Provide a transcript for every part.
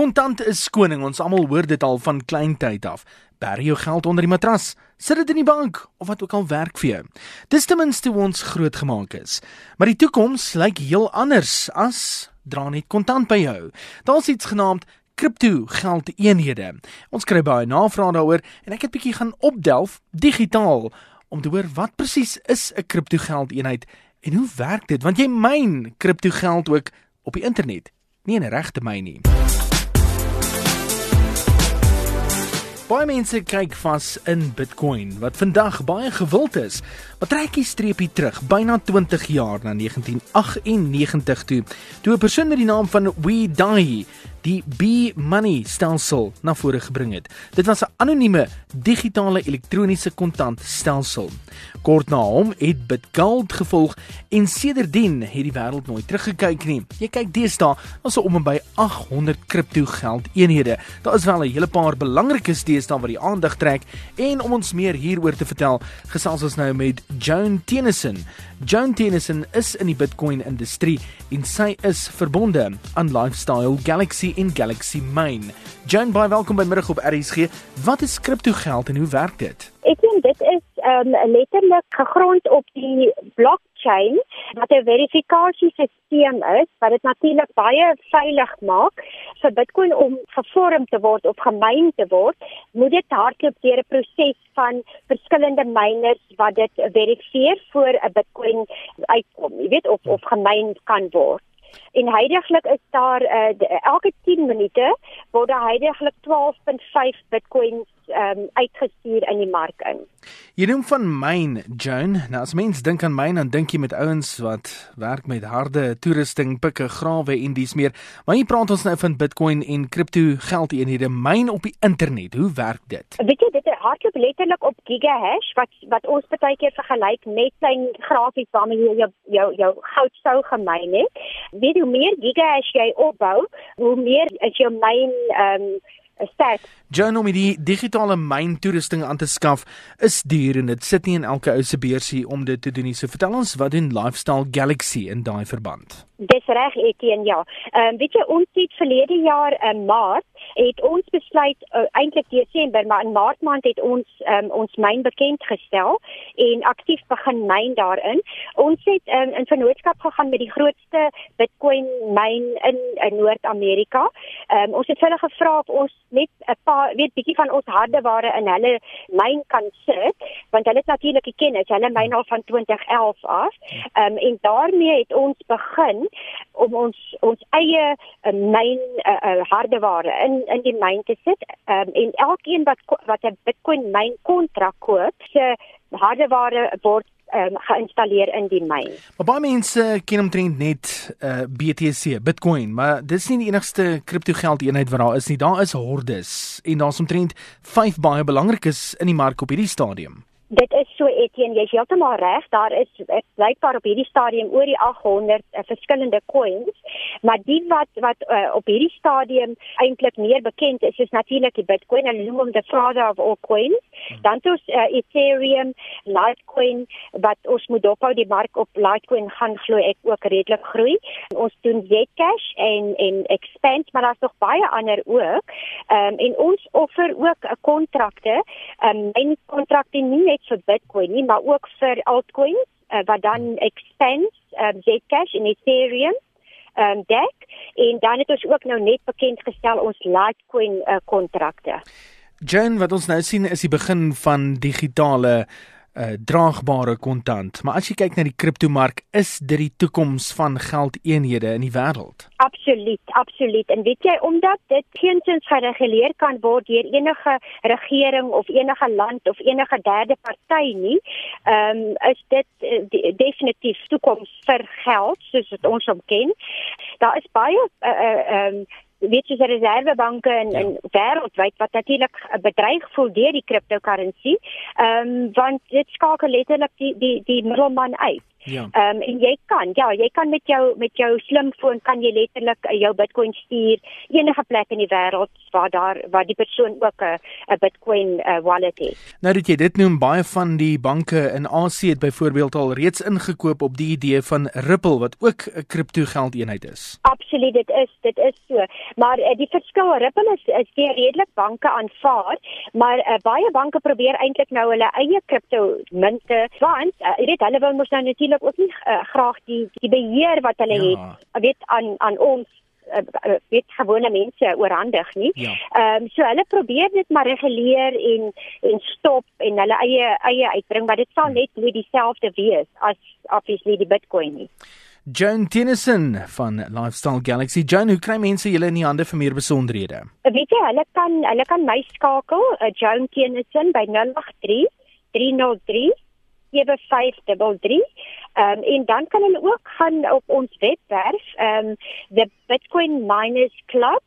Kontant is koning. Ons almal hoor dit al van klein tyd af. Berg jou geld onder die matras, sit dit in die bank of wat ook al werk vir jou. Dis ten minste hoe ons grootgemaak is. Maar die toekoms lyk heel anders as dra net kontant by jou. Daar's iets genaamd kripto geld eenhede. Ons kry baie navrae daaroor en ek het bietjie gaan opdelf digitaal om te hoor wat presies is 'n kripto geld eenheid en hoe werk dit? Want jy myn kripto geld ook op die internet, nie in 'n regte myn nie. Baie mense kyk vas in Bitcoin wat vandag baie gewild is. Maar trek jy streepie terug, byna 20 jaar na 1998 toe, toe 'n persoon met die naam van We Die die B-money stelsel na vore gebring het. Dit was 'n anonieme digitale elektroniese kontantstelsel. Kort na hom het Bitgold gevolg en sedertdien het die wêreld nooit teruggekyk nie. Jy kyk deesdae, ons is om en by 800 kripto geld eenhede. Daar is wel 'n hele paar belangrikes deesdae wat die aandag trek en om ons meer hieroor te vertel, gesels ons nou met Joan Tennyson. Joan Tennyson is in die Bitcoin industrie en sy is verbonde aan Lifestyle Galaxy in Galaxy Mine. Joan, baie welkom by middag op RSG. Wat is kripto geld en hoe werk dit? Ek dink dit is um, letterlik gegrond op die blockchain wat 'n verifikasiesisteem is wat dit natuurlik baie veilig maak vir Bitcoin om gevorm te word of gemyn te word. Moet dit hardloop deur 'n proses van verskillende miners wat dit verifieer voor 'n Bitcoin uitkom, jy weet of of gemyn kan word. En heidaglik is daar uh, elke 10 minute word daar heidaglik 12.5 Bitcoins um, uitgestuur in die mark in. Jy noem van myn, Joan. Nou as mens dink aan myn, dan dink jy met ouens wat werk met harde toerusting, pikke, grawe en dis meer. Maar hier praat ons nou van Bitcoin en kripto geldeenhede myn op die internet. Hoe werk dit? Weet jy, dit hardloop letterlik op gigahash wat wat ons baie keer vergelyk met klein grafies waarmee jy jou jou, jou goud sou gemyn het. Weet jy hoe meer gigahash jy opbou, hoe meer is jou myn ehm um, sterk. Journal met die digitale myn toerusting aan te skaf is duur en dit sit nie in elke ou se beursie om dit te doen nie. So vertel ons wat doen Lifestyle Galaxy in daai verband? Dis reg Etienne ja. Ehm um, weet jy ons het verlede jaar in uh, Maart het ons besluit uh, eintlik Desember maar in Maart maand het ons um, ons myn bekend gestel en aktief begin myn daarin. Ons het um, in vennootskap gegaan met die grootste Bitcoin myn in, in Noord-Amerika. Um, ons het hulle gevra of ons net 'n paar weet bietjie van ons hardeware in hulle myn kan sit want hulle het natuurlik geken as hulle myn al van 2011 af. Um, en daarmee het ons begin om ons ons eie uh, myn uh, uh, hardeware in in die myn te sit. Ehm um, en elkeen wat wat 'n Bitcoin myn kontrak koop, se hardeware word um, geïnstalleer in die myn. Maar baie mense ken omtrent net uh, BTC, Bitcoin, maar dis nie die enigste kriptogeld eenheid wat daar is nie. Daar is hordes en daar's omtrent 5 baie belangrikes in die mark op hierdie stadium. Dit is so Etienne, jy's heeltemal reg. Daar is blykbaar op hierdie stadium oor die 800 uh, verskillende coins, maar die wat wat uh, op hierdie stadium eintlik meer bekend is, is natuurlik die Bitcoin. Hulle noem hom the father of all coins. Dan het ons uh, Ethereum, Litecoin wat ons moet dophou die mark op Litecoin gaan glo ek ook redelik groei. Ons doen Zcash en en Expand, maar daar's nog baie ander ook. Ehm um, en ons offer ook 'n kontrakte, 'n um, myn kontrakte nie net vir Bitcoin nie, maar ook vir altcoins uh, wat dan expand um, Zcash en Ethereum um, dek en dan het ons ook nou net bekend gestel ons Litecoin uh, kontrakte. Jen, wat ons nou sien is die begin van digitale uh, draagbare kontant. Maar as jy kyk na die kriptomark, is dit die toekoms van geldeenhede in die wêreld. Absoluut, absoluut. En weet jy omdat dit geensins gereguleer kan word deur enige regering of enige land of enige derde party nie, ehm um, is dit uh, definitief toekoms vir geld soos wat ons hom ken. Daar is baie eh, ehm uh, uh, um, weet jy dat reservebanke in, ja. in wêreldwyd wat natuurlik bedreig voel deur die cryptocurrency, ehm um, want dit skakel letterlik die die die middelman uit. Ja. Ehm um, en jy kan ja, jy kan met jou met jou slimfoon kan jy letterlik uh, jou Bitcoin stuur enige plek in die wêreld waar daar waar die persoon ook 'n 'n Bitcoin uh, wallet het. Nou dat jy dit noem, baie van die banke in Asië het byvoorbeeld al reeds ingekoop op die idee van Ripple wat ook 'n kriptogeldeenheid is. Absoluut, dit is dit is so. Maar uh, die verskil Ripple is is die redelik banke aanvaar, maar uh, baie banke probeer eintlik nou hulle eie kripto munte want uh, jy weet hulle wil mos nou natuurlik ook nie uh, graag die die beheer wat hulle ja. het weet aan aan ons uh, weet gewone mense oorhandig nie. Ja. Ehm ja. um, so hulle probeer dit maar reguleer en en stop en hulle eie eie uitbring, maar dit sal hmm. net nie dieselfde wees as obviously die Bitcoin nie. Joan Tennyson van Lifestyle Galaxy. Joan, hoe kry mense julle in die hande vir meer besonderhede? Weet jy, hulle kan hulle kan my skakel, uh, Joan Tennyson by 083 303 7533. Ehm um, en dan kan hulle ook gaan op ons webwerf ehm um, the Bitcoin Miners Club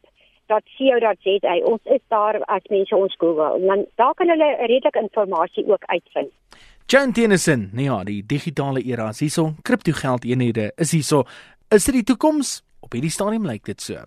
.co.za. Ons is daar as mense ons Google. Dan daar kan hulle redelik inligting ook uitvind. Jan Tennyson, nee ja, die digitale era is hierso. Kriptogeld eenhede is hierso. Is dit die toekoms? Op hierdie stadium lyk dit so.